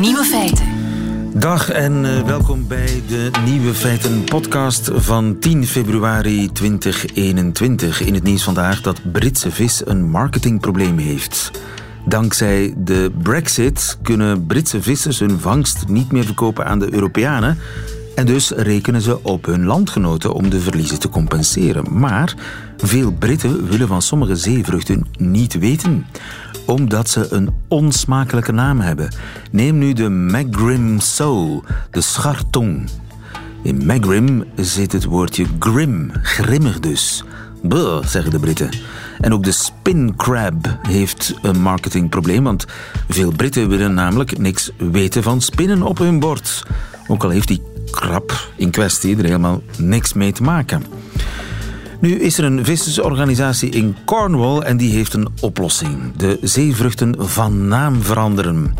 Nieuwe feiten. Dag en uh, welkom bij de Nieuwe Feiten podcast van 10 februari 2021. In het nieuws vandaag dat Britse vis een marketingprobleem heeft. Dankzij de Brexit kunnen Britse vissers hun vangst niet meer verkopen aan de Europeanen. En dus rekenen ze op hun landgenoten om de verliezen te compenseren. Maar veel Britten willen van sommige zeevruchten niet weten omdat ze een onsmakelijke naam hebben. Neem nu de Magrim Soul, de schartong. In Magrim zit het woordje grim, grimmig dus. Buh, zeggen de Britten. En ook de spin crab heeft een marketingprobleem, want veel Britten willen namelijk niks weten van spinnen op hun bord. Ook al heeft die krab in kwestie er helemaal niks mee te maken. Nu is er een vissersorganisatie in Cornwall en die heeft een oplossing. De zeevruchten van naam veranderen.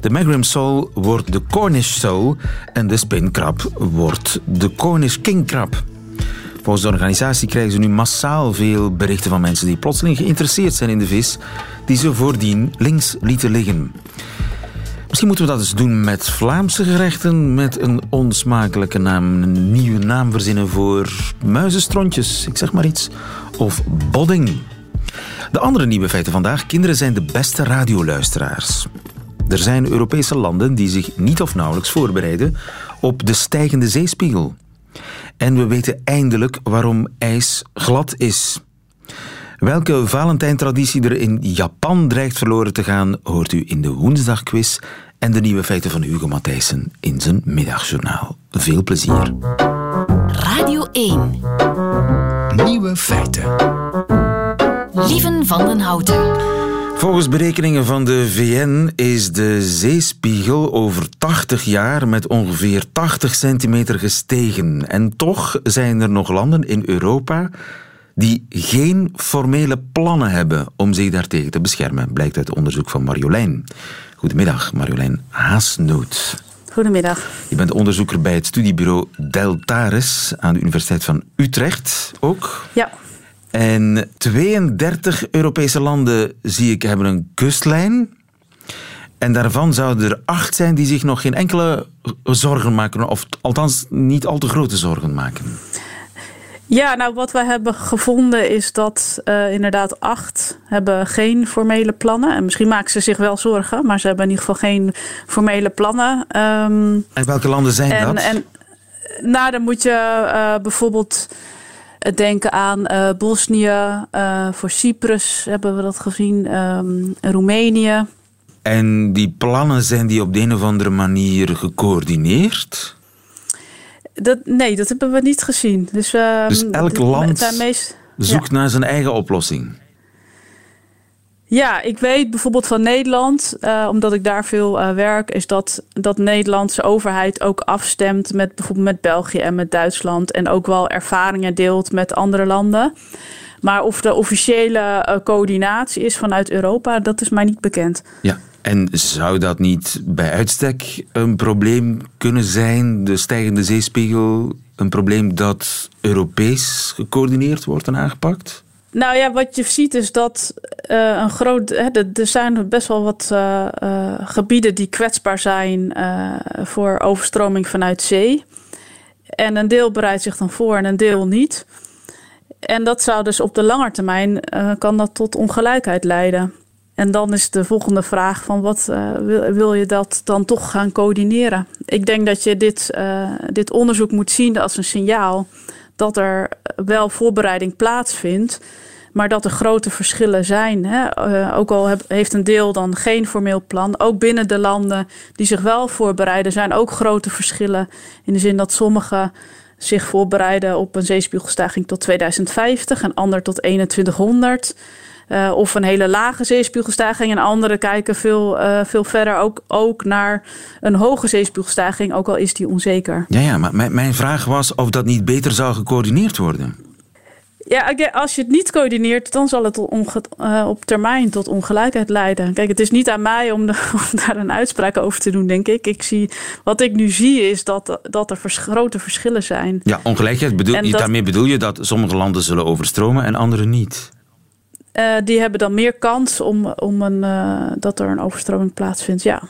De Magrim Soul wordt de Cornish Soul en de spinkrab wordt de Cornish Kingkrab. Volgens de organisatie krijgen ze nu massaal veel berichten van mensen die plotseling geïnteresseerd zijn in de vis die ze voordien links lieten liggen. Misschien moeten we dat eens doen met Vlaamse gerechten met een onsmakelijke naam. Een nieuwe naam verzinnen voor muizenstrontjes, ik zeg maar iets. Of bodding. De andere nieuwe feiten vandaag. Kinderen zijn de beste radioluisteraars. Er zijn Europese landen die zich niet of nauwelijks voorbereiden op de stijgende zeespiegel. En we weten eindelijk waarom ijs glad is. Welke Valentijntraditie er in Japan dreigt verloren te gaan, hoort u in de woensdagquiz en de nieuwe feiten van Hugo Matthijssen in zijn middagjournaal. Veel plezier. Radio 1. Nieuwe feiten. Lieven van den Houten. Volgens berekeningen van de VN is de zeespiegel over 80 jaar met ongeveer 80 centimeter gestegen. En toch zijn er nog landen in Europa die geen formele plannen hebben om zich daartegen te beschermen, blijkt uit onderzoek van Marjolein. Goedemiddag, Marjolein Haasnoot. Goedemiddag. Je bent onderzoeker bij het studiebureau Deltaris aan de Universiteit van Utrecht ook. Ja. En 32 Europese landen, zie ik, hebben een kustlijn. En daarvan zouden er acht zijn die zich nog geen enkele zorgen maken, of althans niet al te grote zorgen maken. Ja, nou wat wij hebben gevonden is dat uh, inderdaad acht hebben geen formele plannen. En misschien maken ze zich wel zorgen, maar ze hebben in ieder geval geen formele plannen. Um, en welke landen zijn en, dat? En, nou, dan moet je uh, bijvoorbeeld denken aan uh, Bosnië, voor Cyprus hebben we dat gezien, um, Roemenië. En die plannen zijn die op de een of andere manier gecoördineerd? Dat, nee, dat hebben we niet gezien. Dus, uh, dus elk land zoekt ja. naar zijn eigen oplossing? Ja, ik weet bijvoorbeeld van Nederland, uh, omdat ik daar veel uh, werk, is dat, dat de Nederlandse overheid ook afstemt met bijvoorbeeld met België en met Duitsland. En ook wel ervaringen deelt met andere landen. Maar of de officiële uh, coördinatie is vanuit Europa, dat is mij niet bekend. Ja, en zou dat niet bij uitstek een probleem kunnen zijn, de stijgende zeespiegel, een probleem dat Europees gecoördineerd wordt en aangepakt? Nou ja, wat je ziet is dat uh, een groot. Hè, er zijn best wel wat uh, uh, gebieden die kwetsbaar zijn voor overstroming vanuit zee. En een deel bereidt zich dan voor en een deel niet. En dat zou dus op de lange termijn kan dat tot ongelijkheid leiden. En dan is de volgende vraag van wat uh, wil, je dat dan toch gaan coördineren? Ik denk dat je dit, uh, dit onderzoek moet zien als een signaal dat er wel voorbereiding plaatsvindt, maar dat er grote verschillen zijn. Hè? Uh, ook al heeft een deel dan geen formeel plan. Ook binnen de landen die zich wel voorbereiden, zijn ook grote verschillen. In de zin dat sommige zich voorbereiden op een zeespiegelstijging tot 2050 en ander tot 2100. Uh, of een hele lage zeespiegelstijging. En anderen kijken veel, uh, veel verder ook, ook naar een hoge zeespiegelstijging, ook al is die onzeker. Ja, ja maar mijn, mijn vraag was of dat niet beter zou gecoördineerd worden. Ja, als je het niet coördineert, dan zal het uh, op termijn tot ongelijkheid leiden. Kijk, het is niet aan mij om, de, om, daar een uitspraak over te doen, denk ik. ik zie, wat ik nu zie is dat, dat er vers, grote verschillen zijn. Ja, ongelijkheid, bedoel, dat, daarmee bedoel je dat sommige landen zullen overstromen en andere niet? Eh, die hebben dan meer kans om, om een, eh, dat er een overstroming plaatsvindt. Ja.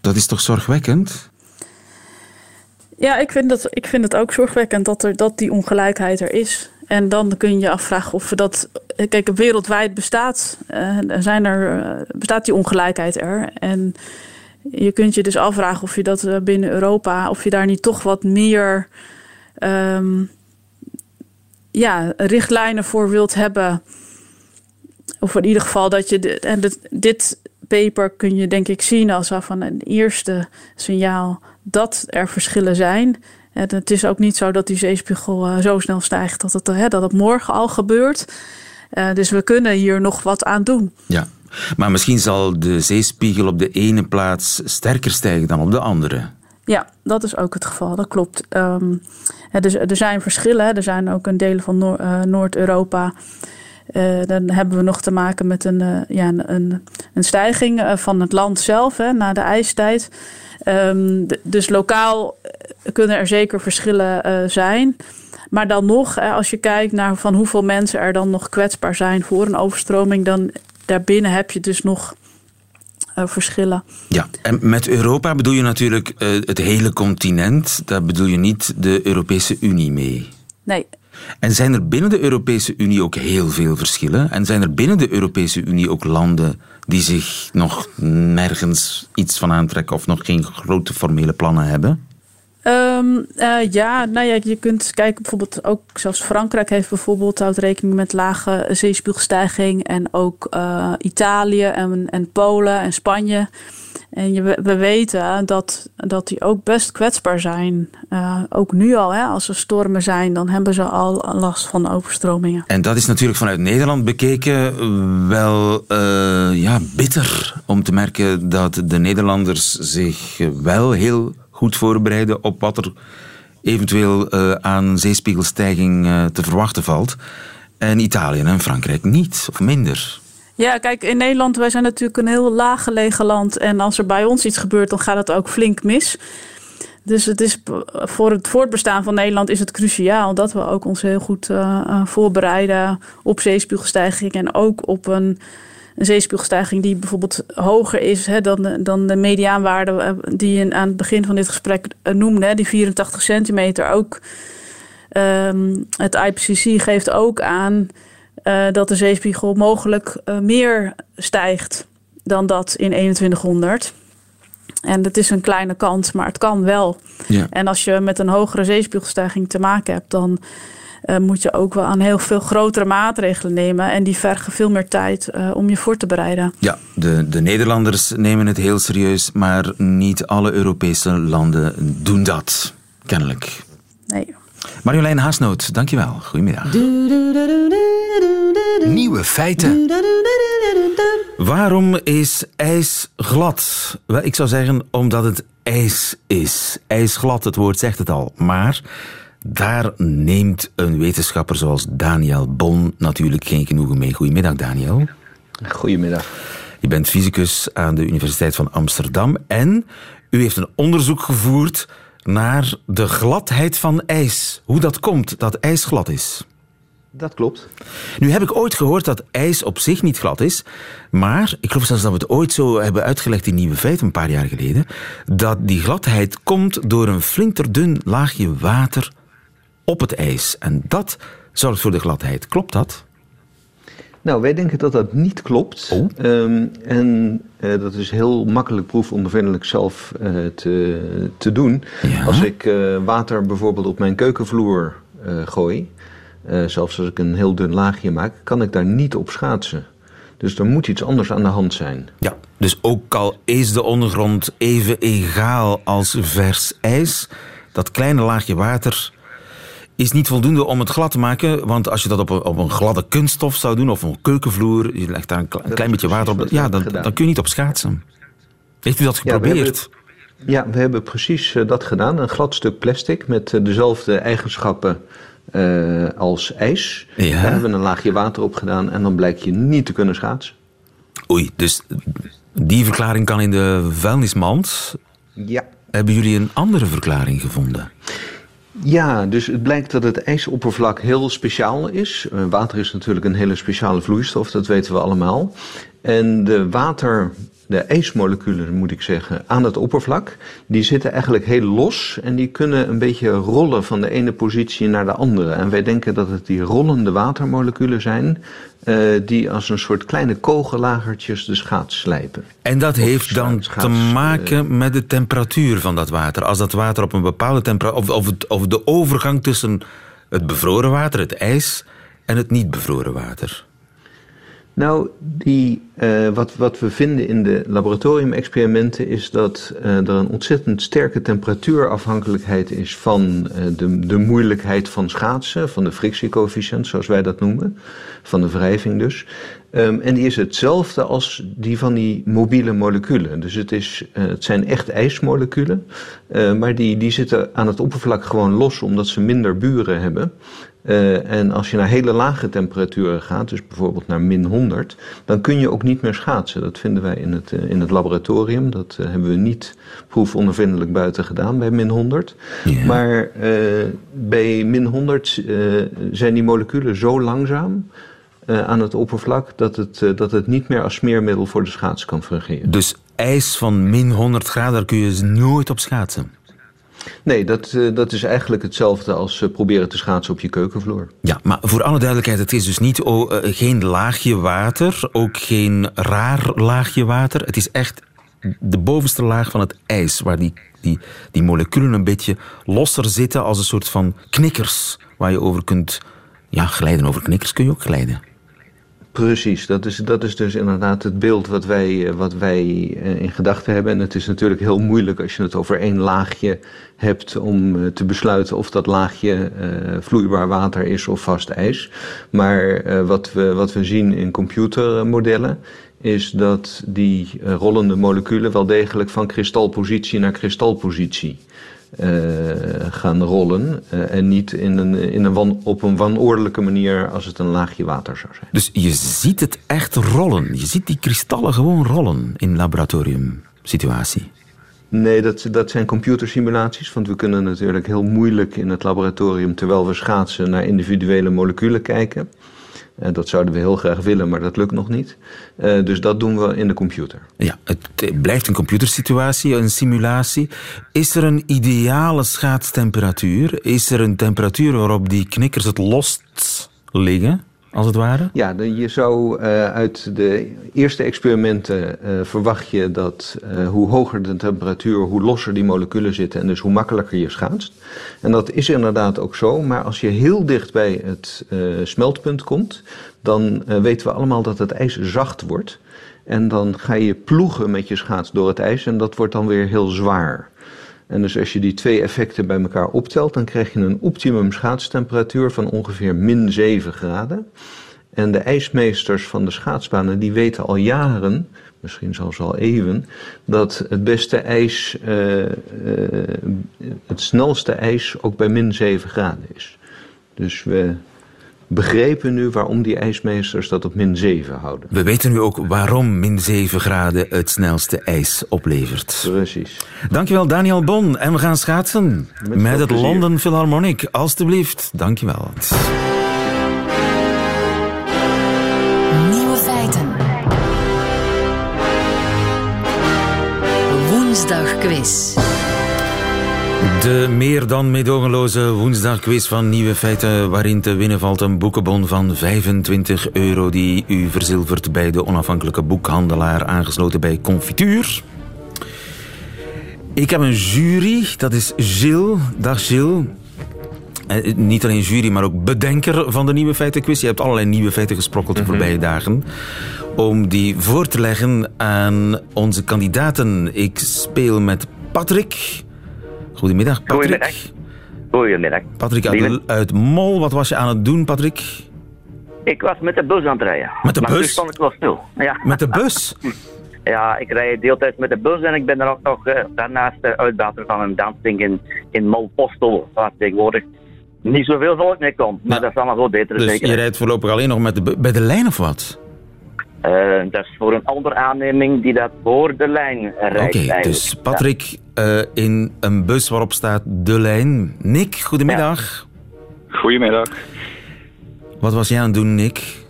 Dat is toch zorgwekkend? Ja, ik vind, dat, ik vind het ook zorgwekkend dat, er, dat die ongelijkheid er is. En dan kun je je afvragen of we dat. Kijk, wereldwijd bestaat, uh, zijn er, bestaat die ongelijkheid er. En je kunt je dus afvragen of je dat binnen Europa, of je daar niet toch wat meer um, ja, richtlijnen voor wilt hebben. Of in ieder geval dat je. De, en dit, dit paper kun je denk ik zien als van een eerste signaal dat er verschillen zijn. En het is ook niet zo dat die zeespiegel uh, zo snel stijgt dat het, uh, dat het morgen al gebeurt. Uh, dus we kunnen hier nog wat aan doen. Ja, maar misschien zal de zeespiegel op de ene plaats sterker stijgen dan op de andere. Ja, dat is ook het geval. Dat klopt. Um, dus, er zijn verschillen. Er zijn ook een delen van Noor, uh, Noord-Europa. Uh, dan hebben we nog te maken met een, uh, ja, een, een stijging van het land zelf hè, na de ijstijd. Um, dus lokaal kunnen er zeker verschillen zijn. Maar dan nog, als je kijkt naar van hoeveel mensen er dan nog kwetsbaar zijn voor een overstroming, dan daarbinnen heb je dus nog verschillen. Ja, en met Europa bedoel je natuurlijk het hele continent. Daar bedoel je niet de Europese Unie mee. Nee. En zijn er binnen de Europese Unie ook heel veel verschillen? En zijn er binnen de Europese Unie ook landen die zich nog nergens iets van aantrekken of nog geen grote formele plannen hebben? Um, uh, ja, nou ja, je kunt kijken bijvoorbeeld ook, zelfs Frankrijk heeft bijvoorbeeld houdt rekening met lage zeespiegelstijging en ook uh, Italië en, en Polen en Spanje. En we weten dat, dat die ook best kwetsbaar zijn. Uh, ook nu al, hè, als er stormen zijn, dan hebben ze al last van overstromingen. En dat is natuurlijk vanuit Nederland bekeken wel ja, bitter om te merken dat de Nederlanders zich wel heel goed voorbereiden op wat er eventueel aan zeespiegelstijging te verwachten valt. En Italië en Frankrijk niet, of minder. Ja, kijk, in Nederland, wij zijn natuurlijk een heel laaggelegen land. En als er bij ons iets gebeurt, dan gaat het ook flink mis. Dus het is voor het voortbestaan van Nederland is het cruciaal dat we ook ons heel goed uh, voorbereiden op zeespiegelstijging en ook op een een zeespiegelstijging die bijvoorbeeld hoger is hè, dan, de, dan de mediaanwaarde eh, die je aan het begin van dit gesprek eh, noemde, die 84 centimeter ook. Um, het IPCC geeft ook aan dat de zeespiegel mogelijk uh, meer stijgt dan dat in 2100. En dat is een kleine kans, maar het kan wel. Ja. En als je met een hogere zeespiegelstijging te maken hebt, dan uh, moet je ook wel aan heel veel grotere maatregelen nemen. En die vergen veel meer tijd uh, om je voor te bereiden. Ja, de, de Nederlanders nemen het heel serieus, maar niet alle Europese landen doen dat, kennelijk. Nee. Marjolein Haasnoot, dankjewel. Goedemiddag. Nieuwe feiten. Waarom is ijs glad? Wel, ik zou zeggen omdat het ijs is. IJsglad, het woord zegt het al. Maar daar neemt een wetenschapper zoals Daniel Bon natuurlijk geen genoegen mee. Goedemiddag, Daniel. Goedemiddag. Je bent fysicus aan de Universiteit van Amsterdam en u heeft een onderzoek gevoerd naar de gladheid van ijs. Hoe dat komt dat ijs glad is. Dat klopt. Nu heb ik ooit gehoord dat ijs op zich niet glad is, maar ik geloof zelfs dat we het ooit zo hebben uitgelegd in Nieuwe Feiten een paar jaar geleden, dat die gladheid komt door een flinterdun laagje water op het ijs. En dat zorgt voor de gladheid. Klopt dat? Nou, wij denken dat dat niet klopt. Oh. Um, en uh, dat is heel makkelijk proefondervindelijk zelf uh, te, te doen. Ja? Als ik uh, water bijvoorbeeld op mijn keukenvloer gooi, zelfs als ik een heel dun laagje maak, kan ik daar niet op schaatsen. Dus er moet iets anders aan de hand zijn. Ja, dus ook al is de ondergrond even egaal als vers ijs, dat kleine laagje water is niet voldoende om het glad te maken. Want als je dat op een, op een gladde kunststof zou doen, of een keukenvloer, je legt daar een, een klein beetje water op, ja, dan, dan, kun je niet op schaatsen. Heeft u dat geprobeerd? Ja, we hebben, ja, we hebben precies uh, dat gedaan. Een glad stuk plastic met uh, dezelfde eigenschappen uh, als ijs. Ja. Daar hebben we een laagje water op gedaan en dan blijkt je niet te kunnen schaatsen. Oei, dus die verklaring kan in de vuilnismand. Ja. Hebben jullie een andere verklaring gevonden? Ja, dus het blijkt dat het ijsoppervlak heel speciaal is. Uh, water is natuurlijk een hele speciale vloeistof, dat weten we allemaal. En de water de ijsmoleculen, moet ik zeggen, aan het oppervlak, die zitten eigenlijk heel los en die kunnen een beetje rollen van de ene positie naar de andere. En wij denken dat het die rollende watermoleculen zijn, uh, die als een soort kleine kogellagertjes de schaats slijpen. En dat heeft dan te maken uh, met de temperatuur van dat water. Als dat water op een bepaalde temperatuur, of, of, het, of de overgang tussen het bevroren water, het ijs, en het niet bevroren water. Nou, die, uh, wat, wat we vinden in de laboratoriumexperimenten is dat uh, er een ontzettend sterke temperatuurafhankelijkheid is van uh, de, de moeilijkheid van schaatsen, van de frictiecoëfficiënt, zoals wij dat noemen, van de wrijving dus. Um, en die is hetzelfde als die van die mobiele moleculen. Dus het, is, het zijn echt ijsmoleculen, maar die, die zitten aan het oppervlak gewoon los omdat ze minder buren hebben. Uh, en als je naar hele lage temperaturen gaat, dus bijvoorbeeld naar min 100, dan kun je ook niet meer schaatsen. Dat vinden wij in het, uh, in het laboratorium. Dat uh, hebben we niet proefondervindelijk buiten gedaan bij min 100. Yeah. Maar bij min 100 zijn die moleculen zo langzaam aan het oppervlak dat het, dat het niet meer als smeermiddel voor de schaats kan fungeren. Dus ijs van min 100 graden, daar kun je nooit op schaatsen? Nee, dat, uh, dat is eigenlijk hetzelfde als uh, proberen te schaatsen op je keukenvloer. Ja, maar voor alle duidelijkheid, het is dus niet oh, uh, geen laagje water, ook geen raar laagje water. Het is echt de bovenste laag van het ijs, waar die, die, die moleculen een beetje losser zitten als een soort van knikkers, waar je over kunt ja, glijden. Over knikkers kun je ook glijden. Precies, dat is, dat is dus inderdaad het beeld wat wij, wat wij in gedachten hebben. En het is natuurlijk heel moeilijk als je het over één laagje hebt om te besluiten of dat laagje vloeibaar water is of vast ijs. Maar wat, we, wat we zien in computermodellen is dat die rollende moleculen wel degelijk van kristalpositie naar kristalpositie gaan rollen. Uh, en niet in een, in een wan, op een wanordelijke manier als het een laagje water zou zijn. Dus je ziet het echt rollen. Je ziet die kristallen gewoon rollen in laboratoriumsituatie. Nee, dat, dat zijn computersimulaties. Want we kunnen natuurlijk heel moeilijk in het laboratorium, terwijl we schaatsen, naar individuele moleculen kijken. Uh, dat zouden we heel graag willen, maar dat lukt nog niet. Uh, dus dat doen we in de computer. Ja, het blijft een computersituatie, een simulatie. Is er een ideale schaatstemperatuur? Is er een temperatuur waarop die knikkers het lost liggen? Als het ware? Ja, je zou uh, uit de eerste experimenten uh, verwacht je dat uh, hoe hoger de temperatuur, hoe losser die moleculen zitten en dus hoe makkelijker je schaatst. En dat is inderdaad ook zo, maar als je heel dicht bij het smeltpunt komt, dan weten we allemaal dat het ijs zacht wordt. En dan ga je ploegen met je schaats door het ijs en dat wordt dan weer heel zwaar. En dus als je die twee effecten bij elkaar optelt, dan krijg je een optimum schaatstemperatuur van ongeveer min 7 graden. En de ijsmeesters van de schaatsbanen die weten al jaren, misschien zelfs al eeuwen, dat het beste ijs, uh, uh, het snelste ijs ook bij min 7 graden is. Dus we begrepen nu waarom die ijsmeesters dat op min 7 houden. We weten nu ook waarom min 7 graden het snelste ijs oplevert. Precies. Dankjewel Daniel Bon. En we gaan schaatsen met, met het plezier. London Philharmonic. Alsjeblieft. Dankjewel. Nieuwe feiten. Woensdagquiz. De meer dan meedogenloze woensdagquiz van Nieuwe Feiten, waarin te winnen valt een boekenbon van 25 euro die u verzilvert bij de onafhankelijke boekhandelaar aangesloten bij Confituur. Ik heb een jury, dat is Gilles. Dag Gilles. Eh, niet alleen jury, maar ook bedenker van de Nieuwe Feitenquiz. Je hebt allerlei nieuwe feiten gesprokkeld de mm -hmm. voorbije dagen. Om die voor te leggen aan onze kandidaten. Ik speel met Patrick. Goedemiddag, Patrick. Goedemiddag. Goedemiddag. Patrick uit, uit, Mol, wat was je aan het doen, Patrick? Ik was met de bus aan het rijden. Met de maar bus? Stond ik wel stil. Ja. Met de bus? ja, ik rijd deeltijds met de bus en ik ben er ook nog uh, daarnaast de uitbater van een dansding in, in Molpostel, waar tegenwoordig niet zoveel volk mee komt. Maar dat is allemaal wel beter dus zeker. je rijdt voorlopig alleen nog met de bij de lijn of wat? Eh, dat is voor een andere aanneming die dat voor de lijn rijdt. Oké, dus Patrick eh, in een bus waarop staat de lijn. Nick, goedemiddag. Goedemiddag. Wat was jij aan het doen, Nick?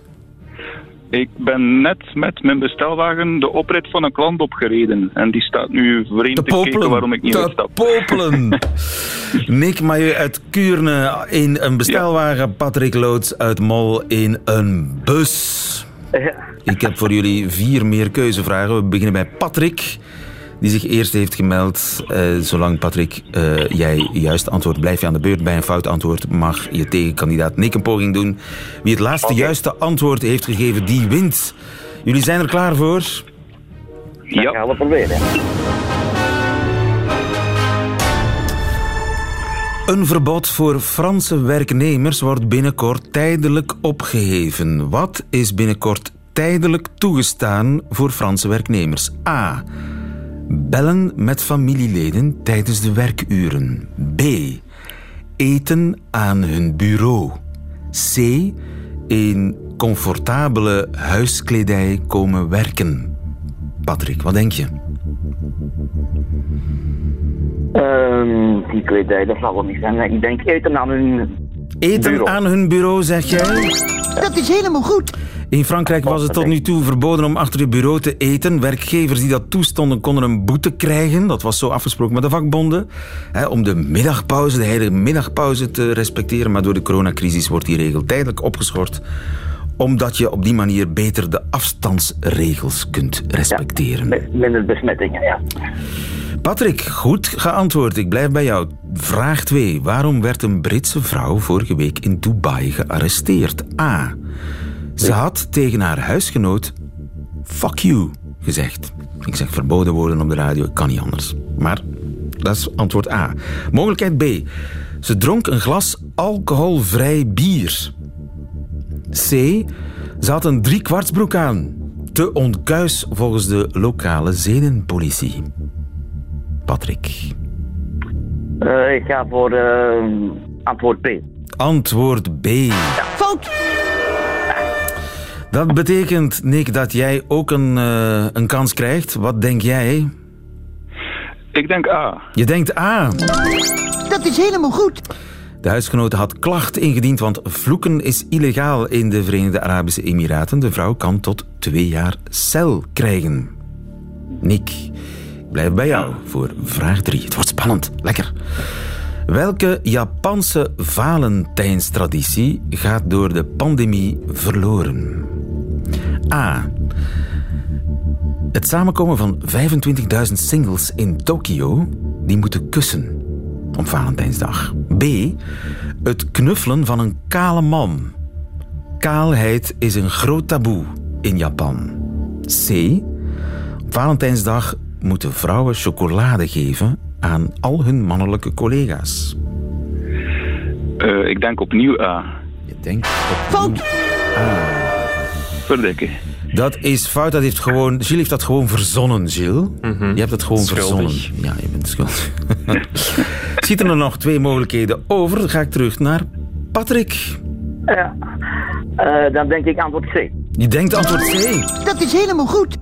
Ik ben net met mijn bestelwagen de oprit van een klant opgereden. En die staat nu vreemd Te te kijken popelen. waarom ik niet Te uitstap. popelen. Nick Majeu uit Kuurne in een bestelwagen. Patrick Loods uit Mol in een bus. Ja. Ik heb voor jullie vier meer keuzevragen. We beginnen bij Patrick, die zich eerst heeft gemeld. Eh, zolang Patrick, eh, jij juist antwoord, blijf je aan de beurt. Bij een fout antwoord mag je tegenkandidaat Nick een poging doen. Wie het laatste juiste antwoord heeft gegeven, die wint. Jullie zijn er klaar voor? Dat Ja. gaan we proberen. Een verbod voor Franse werknemers wordt binnenkort tijdelijk opgeheven. Wat is binnenkort tijdelijk toegestaan voor Franse werknemers? A. Bellen met familieleden tijdens de werkuren. B. Eten aan hun bureau. C. In comfortabele huiskledij komen werken. Patrick, wat denk je? Ehm, die kledij, dat zal wel niet zijn. Ik denk eten aan hun... Eten Bureau. aan hun bureau, zeg jij? Dat is helemaal goed. In Frankrijk was het tot nu toe verboden om achter je bureau te eten. Werkgevers die dat toestonden konden een boete krijgen. Dat was zo afgesproken met de vakbonden. Hè, om de middagpauze, de heilige middagpauze te respecteren. Maar door de coronacrisis wordt die regel tijdelijk opgeschort. Omdat je op die manier beter de afstandsregels kunt respecteren. Minder besmettingen, ja. Patrick, goed geantwoord. Ik blijf bij jou. Vraag 2. Waarom werd een Britse vrouw vorige week in Dubai gearresteerd? A. Ze had tegen haar huisgenoot fuck you gezegd. Ik zeg verboden woorden op de radio, ik kan niet anders. Maar dat is antwoord A. Mogelijkheid B. Ze dronk een glas alcoholvrij bier. C. Ze had een driekwartsbroek aan. Te onkuis volgens de lokale zedenpolitie. Patrick. Eh, ik ga voor eh, antwoord B. Antwoord B. Fout. Dat betekent, Nick, dat jij ook een, eh, een kans krijgt. Wat denk jij? Ik denk A. Je denkt A. Dat is helemaal goed. De huisgenote had klacht ingediend, want vloeken is illegaal in de Verenigde Arabische Emiraten. De vrouw kan tot twee jaar cel krijgen. Nick, blijf bij jou voor vraag 3. Het wordt spannend. Lekker. Welke Japanse Valentijnstraditie gaat door de pandemie verloren? A. Het samenkomen van 25.000 singles in Tokio die moeten kussen op Valentijnsdag. B. Het knuffelen van een kale man. Kaalheid is een groot taboe in Japan. C. Op Valentijnsdag moeten vrouwen chocolade geven aan al hun mannelijke collega's. Eh, ik denk opnieuw A. Je denkt Fout. Verdikke. Dat is fout. Dat heeft gewoon, Gilles heeft dat gewoon verzonnen, Gilles. Je hebt het gewoon Schuldig. verzonnen. Ja, je bent schuldig. Zitten er nog twee mogelijkheden over? Dan ga ik terug naar Patrick. Ja. Eh, dan denk ik antwoord C. Je denkt antwoord C. Dat is helemaal goed.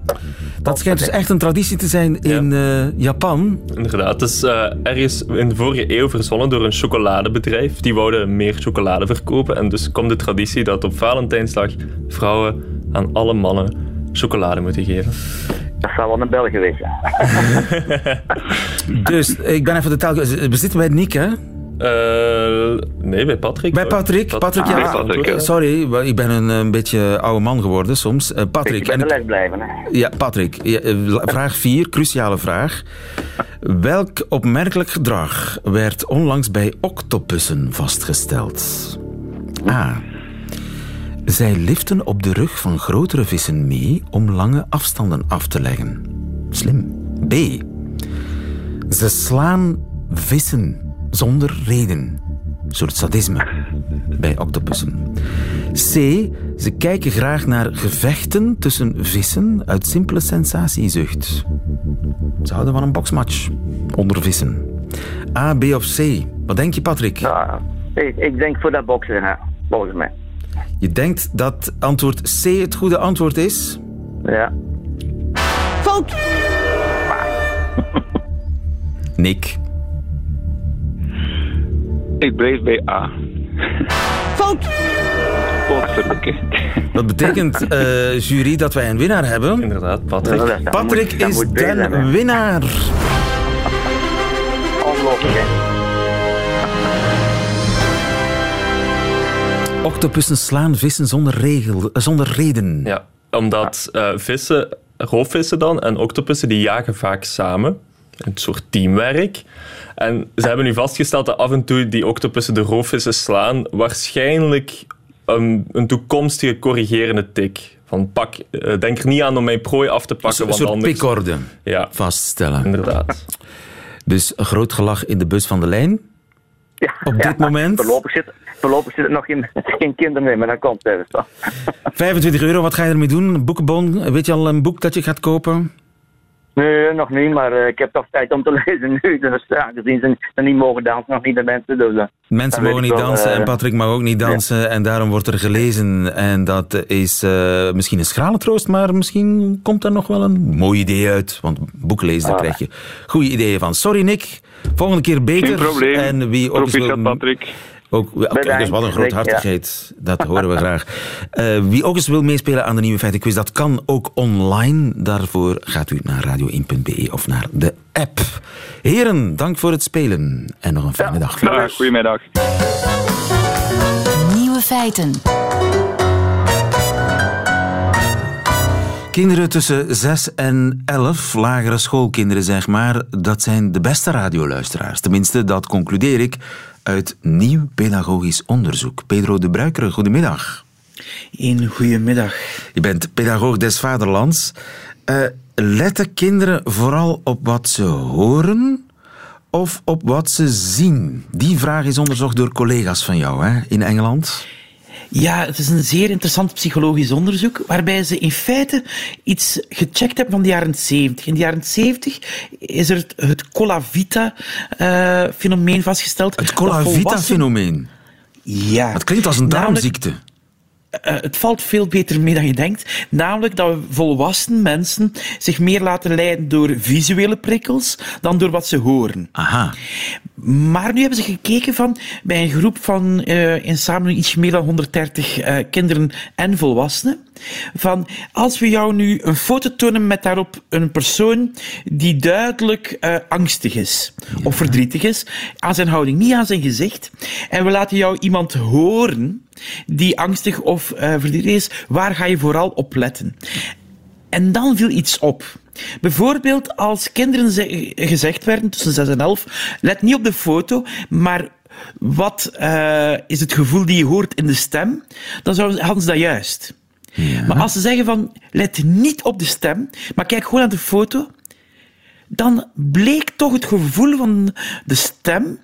Dat schijnt dus echt een traditie te zijn in eh, Japan. Inderdaad, het is eh, ergens in de vorige eeuw verzonnen door een chocoladebedrijf. Die wouden meer chocolade verkopen. En dus komt de traditie dat op Valentijnsdag vrouwen aan alle mannen chocolade moeten geven. Dat zou wel een Belg geweest zijn. Dus ik ben even de taal... We zitten bij Nick, hè? Eh, nee, bij Patrick. Bij hoor. Patrick. Patrick, ja. Bij Patrick, ja. Sorry, ik ben een, een beetje oude man geworden soms. Eh, Ik Patrick. ik- les blijven. Hè. Ja, Patrick. Ja, eh, vraag 4, cruciale vraag. Welk opmerkelijk gedrag werd onlangs bij octopussen vastgesteld? A. Zij liften op de rug van grotere vissen mee om lange afstanden af te leggen. Slim. B. Ze slaan vissen zonder reden. Een soort sadisme bij octopussen. C. Ze kijken graag naar gevechten tussen vissen uit simpele sensatiezucht. Ze houden van een boksmatch onder vissen. A, B of C? Wat denk je, Patrick? Ja, ik, ik denk voor dat boksen, volgens mij. Je denkt dat antwoord C het goede antwoord is? Ja. Fout. Nick. Ik blijf bij A. Fout. Dat betekent, eh, jury, dat wij een winnaar hebben. Inderdaad, Patrick. Ja, dat- dat Patrick moet- is de winnaar. Ongelooflijk. Octopussen slaan vissen zonder, regel, eh, zonder reden. Ja, omdat eh, vissen, roofvissen dan en octopussen, die jagen vaak samen. Een soort teamwerk. En ze hebben nu vastgesteld dat af en toe die octopussen de roofvissen slaan. Waarschijnlijk een, een toekomstige corrigerende tik. Van pak, eh, denk er niet aan om mijn prooi af te Een pakken, want soort anders... pikorde Ja, vaststellen. inderdaad. Dus een groot gelach in de bus van de lijn. Ja, Op dit moment? Voorlopig zit, voorlopig zit er nog geen, geen kinderen meer, maar dat komt even. zo. 25 euro, wat ga je ermee doen? Een boekenbon? Weet je al een boek dat je gaat kopen? Nee, nog niet, maar eh, ik heb toch tijd om te lezen nu. Dus aangezien ze ze niet mogen dansen, nog niet de mensen. Dus, eh, Mensen mogen niet wel, dansen eh, en Patrick mag ook niet dansen. En daarom wordt er gelezen. En dat is misschien een schrale troost, maar misschien komt er nog wel een mooi idee uit. Want boeken lezen, daar Ah. krijg je goede ideeën van. Sorry Nick, volgende keer beter. Geen probleem. En wie ook Proficiat, wil- Patrick. Ook, dus wat een groothartigheid. Dat horen we graag. Eh, wie ook eens wil meespelen aan de Nieuwe Feiten Quiz, dat kan ook online. Daarvoor gaat u naar radio1.be of naar de app. Heren, dank voor het spelen. En nog een fijne dag. Ja, goedemiddag. Nieuwe feiten. Kinderen tussen 6 en 11, lagere schoolkinderen zeg maar, dat zijn de beste radioluisteraars. Tenminste, dat concludeer ik uit nieuw pedagogisch onderzoek. Pedro de Bruikere, goedemiddag. Een goedemiddag. Je bent pedagoog des vaderlands. Eh, letten kinderen vooral op wat ze horen of op wat ze zien? Die vraag is onderzocht door collega's van jou hè, in Engeland. Ja, het is een zeer interessant psychologisch onderzoek, waarbij ze in feite iets gecheckt hebben van de jaren 70. In de jaren 70 is er het, het Colavita-fenomeen vastgesteld. Het Colavita-fenomeen. Ja. Het klinkt als een darmziekte. Eh, het valt veel beter mee dan je denkt. Namelijk dat volwassen mensen zich meer laten leiden door visuele prikkels dan door wat ze horen. Aha. Maar nu hebben ze gekeken van, bij een groep van eh, in samen iets meer dan 130 eh, kinderen en volwassenen. Van, als we jou nu een foto tonen met daarop een persoon die duidelijk eh, angstig is of verdrietig is, aan zijn houding, niet aan zijn gezicht. En we laten jou iemand horen die angstig of eh, verdrietig is, waar ga je vooral op letten? En dan viel iets op. Bijvoorbeeld als kinderen ze- gezegd werden tussen 6 en 11, let niet op de foto, maar wat eh, is het gevoel die je hoort in de stem, dan hadden ze dat juist. Maar als ze zeggen van, let niet op de stem, maar kijk gewoon naar de foto, dan bleek toch het gevoel van de stem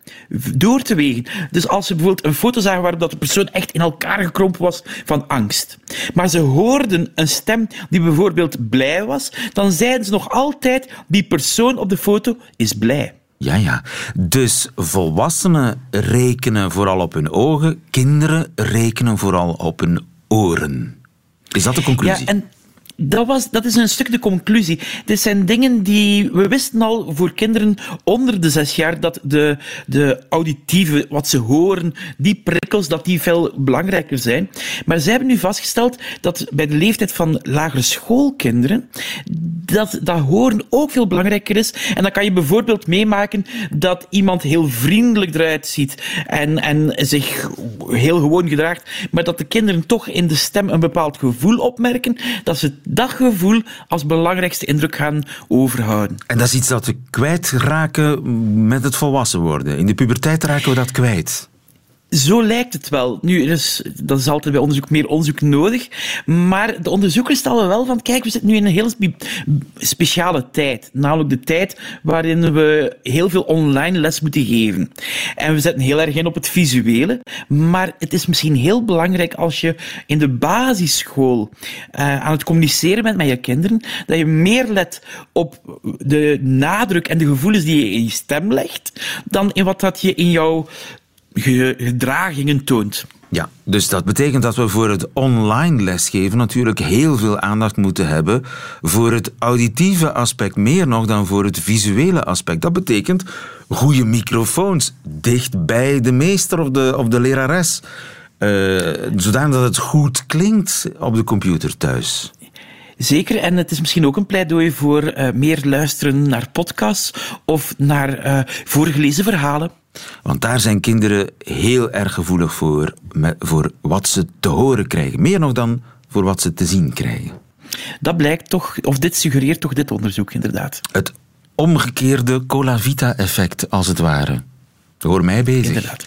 door te wegen. Dus als ze bijvoorbeeld een foto zagen waarop dat de persoon echt in elkaar gekrompen was van angst, maar ze hoorden een stem die bijvoorbeeld blij was, dan zeiden ze nog altijd, die persoon op de foto is blij. Ja, ja. Dus volwassenen rekenen vooral op hun ogen, kinderen rekenen vooral op hun oren. Is dat de conclusie? Dat, was, dat is een stuk de conclusie. Dit zijn dingen die... We wisten al voor kinderen onder de zes jaar dat de, de auditieve, wat ze horen, die prikkels, dat die veel belangrijker zijn. Maar zij hebben nu vastgesteld dat bij de leeftijd van lagere schoolkinderen, dat, dat horen ook veel belangrijker is. En dan kan je bijvoorbeeld meemaken dat iemand heel vriendelijk eruit ziet en, en zich heel gewoon gedraagt, maar dat de kinderen toch in de stem een bepaald gevoel opmerken, dat ze dat gevoel als belangrijkste indruk gaan overhouden. En dat is iets dat we kwijtraken met het volwassen worden. In de puberteit raken we dat kwijt. Zo lijkt het wel. Nu, is, dat is altijd bij onderzoek meer onderzoek nodig. Maar de onderzoekers stellen wel van, kijk, we zitten nu in een heel spe- speciale tijd. Namelijk de tijd waarin we heel veel online les moeten geven. En we zetten heel erg in op het visuele. Maar het is misschien heel belangrijk als je in de basisschool eh, aan het communiceren bent met je kinderen, dat je meer let op de nadruk en de gevoelens die je in je stem legt, dan in wat dat je in jouw gedragingen toont. Ja, dus dat betekent dat we voor het online lesgeven natuurlijk heel veel aandacht moeten hebben voor het auditieve aspect, meer nog dan voor het visuele aspect. Dat betekent goede microfoons dicht bij de meester of de, of de lerares, uh, zodat het goed klinkt op de computer thuis. Zeker, en het is misschien ook een pleidooi voor uh, meer luisteren naar podcasts of naar uh, voorgelezen verhalen. Want daar zijn kinderen heel erg gevoelig voor, voor wat ze te horen krijgen. Meer nog dan voor wat ze te zien krijgen. Dat blijkt toch, of dit suggereert toch dit onderzoek inderdaad. Het omgekeerde Cola Vita-effect, als het ware. Hoor mij bezig. Inderdaad.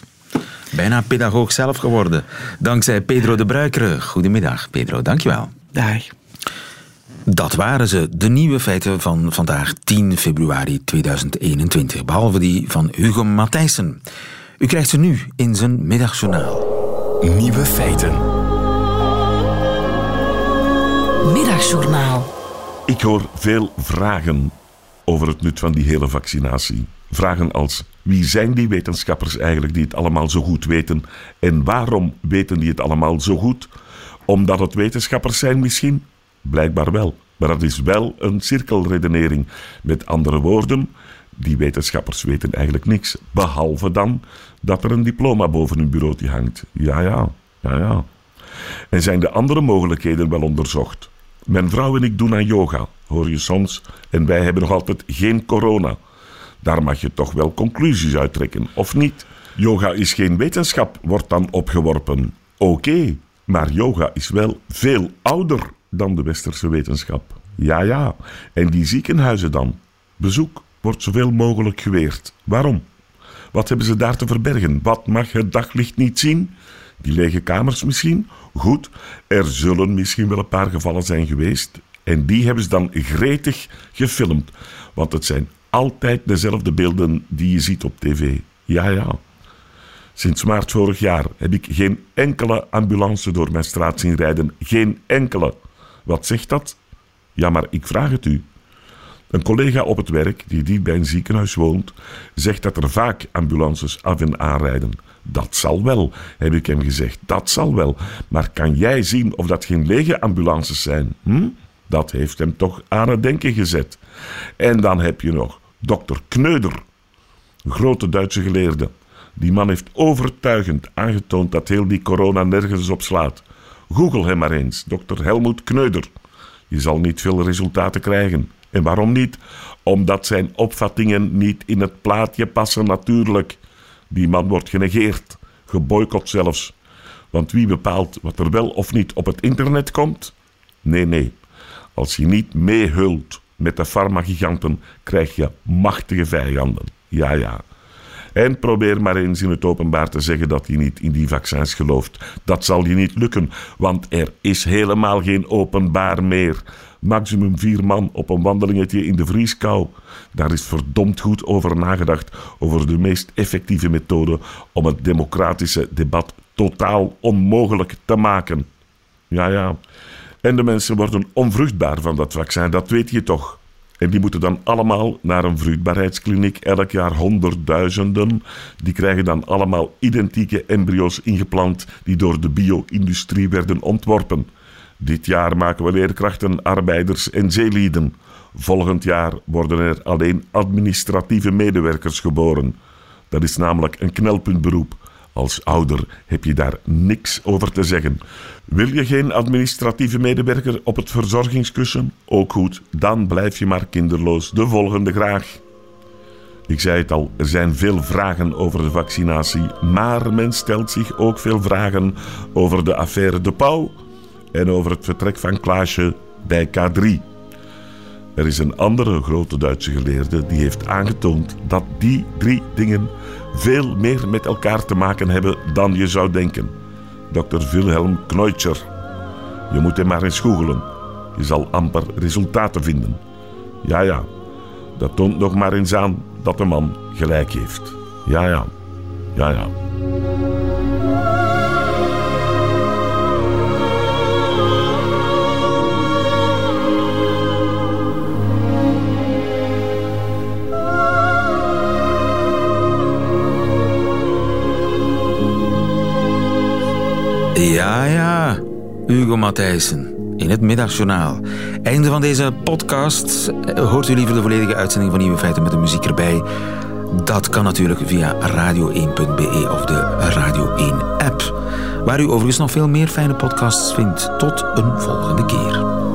Bijna pedagoog zelf geworden. Dankzij Pedro de Bruikere. Goedemiddag, Pedro. Dankjewel. Dag. Dat waren ze, de nieuwe feiten van vandaag 10 februari 2021. Behalve die van Hugo Matthijssen. U krijgt ze nu in zijn middagjournaal. Nieuwe feiten. Middagjournaal. Ik hoor veel vragen over het nut van die hele vaccinatie. Vragen als: wie zijn die wetenschappers eigenlijk die het allemaal zo goed weten? En waarom weten die het allemaal zo goed? Omdat het wetenschappers zijn misschien? Blijkbaar wel. Maar dat is wel een cirkelredenering. Met andere woorden, die wetenschappers weten eigenlijk niks. Behalve dan dat er een diploma boven hun bureautje hangt. Ja, ja, ja, ja. En zijn de andere mogelijkheden wel onderzocht? Mijn vrouw en ik doen aan yoga, hoor je soms. En wij hebben nog altijd geen corona. Daar mag je toch wel conclusies uittrekken, of niet? Yoga is geen wetenschap, wordt dan opgeworpen. Oké, maar yoga is wel veel ouder dan de westerse wetenschap. Ja, ja. En die ziekenhuizen dan? Bezoek wordt zoveel mogelijk geweerd. Waarom? Wat hebben ze daar te verbergen? Wat mag het daglicht niet zien? Die lege kamers misschien? Goed, er zullen misschien wel een paar gevallen zijn geweest. En die hebben ze dan gretig gefilmd. Want het zijn altijd dezelfde beelden die je ziet op tv. Ja, ja. Sinds maart vorig jaar heb ik geen enkele ambulance door mijn straat zien rijden. Geen enkele. Wat zegt dat? Ja, maar ik vraag het u. Een collega op het werk, die dicht bij een ziekenhuis woont, zegt dat er vaak ambulances af en aanrijden. Dat zal wel, heb ik hem gezegd. Dat zal wel. Maar kan jij zien of dat geen lege ambulances zijn? Hm? Dat heeft hem toch aan het denken gezet. En dan heb je nog dokter Kneuder, grote Duitse geleerde. Die man heeft overtuigend aangetoond dat heel die corona nergens op slaat. Google hem maar eens, dokter Helmoet Kneuder. Je zal niet veel resultaten krijgen. En waarom niet? Omdat zijn opvattingen niet in het plaatje passen, natuurlijk. Die man wordt genegeerd, geboycott zelfs. Want wie bepaalt wat er wel of niet op het internet komt? Nee, nee. Als je niet meehult met de farmagiganten, krijg je machtige vijanden. Ja, ja. En probeer maar eens in het openbaar te zeggen dat je niet in die vaccins gelooft. Dat zal je niet lukken, want er is helemaal geen openbaar meer. Maximum vier man op een wandelingetje in de vrieskou. Daar is verdomd goed over nagedacht, over de meest effectieve methode om het democratische debat totaal onmogelijk te maken. Ja, ja. En de mensen worden onvruchtbaar van dat vaccin, dat weet je toch. En die moeten dan allemaal naar een vruchtbaarheidskliniek, elk jaar honderdduizenden. Die krijgen dan allemaal identieke embryo's ingeplant die door de bio-industrie werden ontworpen. Dit jaar maken we leerkrachten, arbeiders en zeelieden. Volgend jaar worden er alleen administratieve medewerkers geboren. Dat is namelijk een knelpuntberoep. Als ouder heb je daar niks over te zeggen. Wil je geen administratieve medewerker op het verzorgingskussen? Ook goed, dan blijf je maar kinderloos. De volgende graag. Ik zei het al, er zijn veel vragen over de vaccinatie, maar men stelt zich ook veel vragen over de affaire De Pauw en over het vertrek van Klaasje bij K3. Er is een andere grote Duitse geleerde die heeft aangetoond dat die drie dingen veel meer met elkaar te maken hebben dan je zou denken. Dr. Wilhelm Kneutscher. Je moet hem maar eens googelen. Je zal amper resultaten vinden. Ja, ja, dat toont nog maar eens aan dat de man gelijk heeft. Ja, ja, ja, ja. Ja, ja, Hugo Matthijssen in het Middagjournaal. Einde van deze podcast. Hoort u liever de volledige uitzending van Nieuwe Feiten met de muziek erbij? Dat kan natuurlijk via radio1.be of de Radio 1-app. Waar u overigens nog veel meer fijne podcasts vindt. Tot een volgende keer.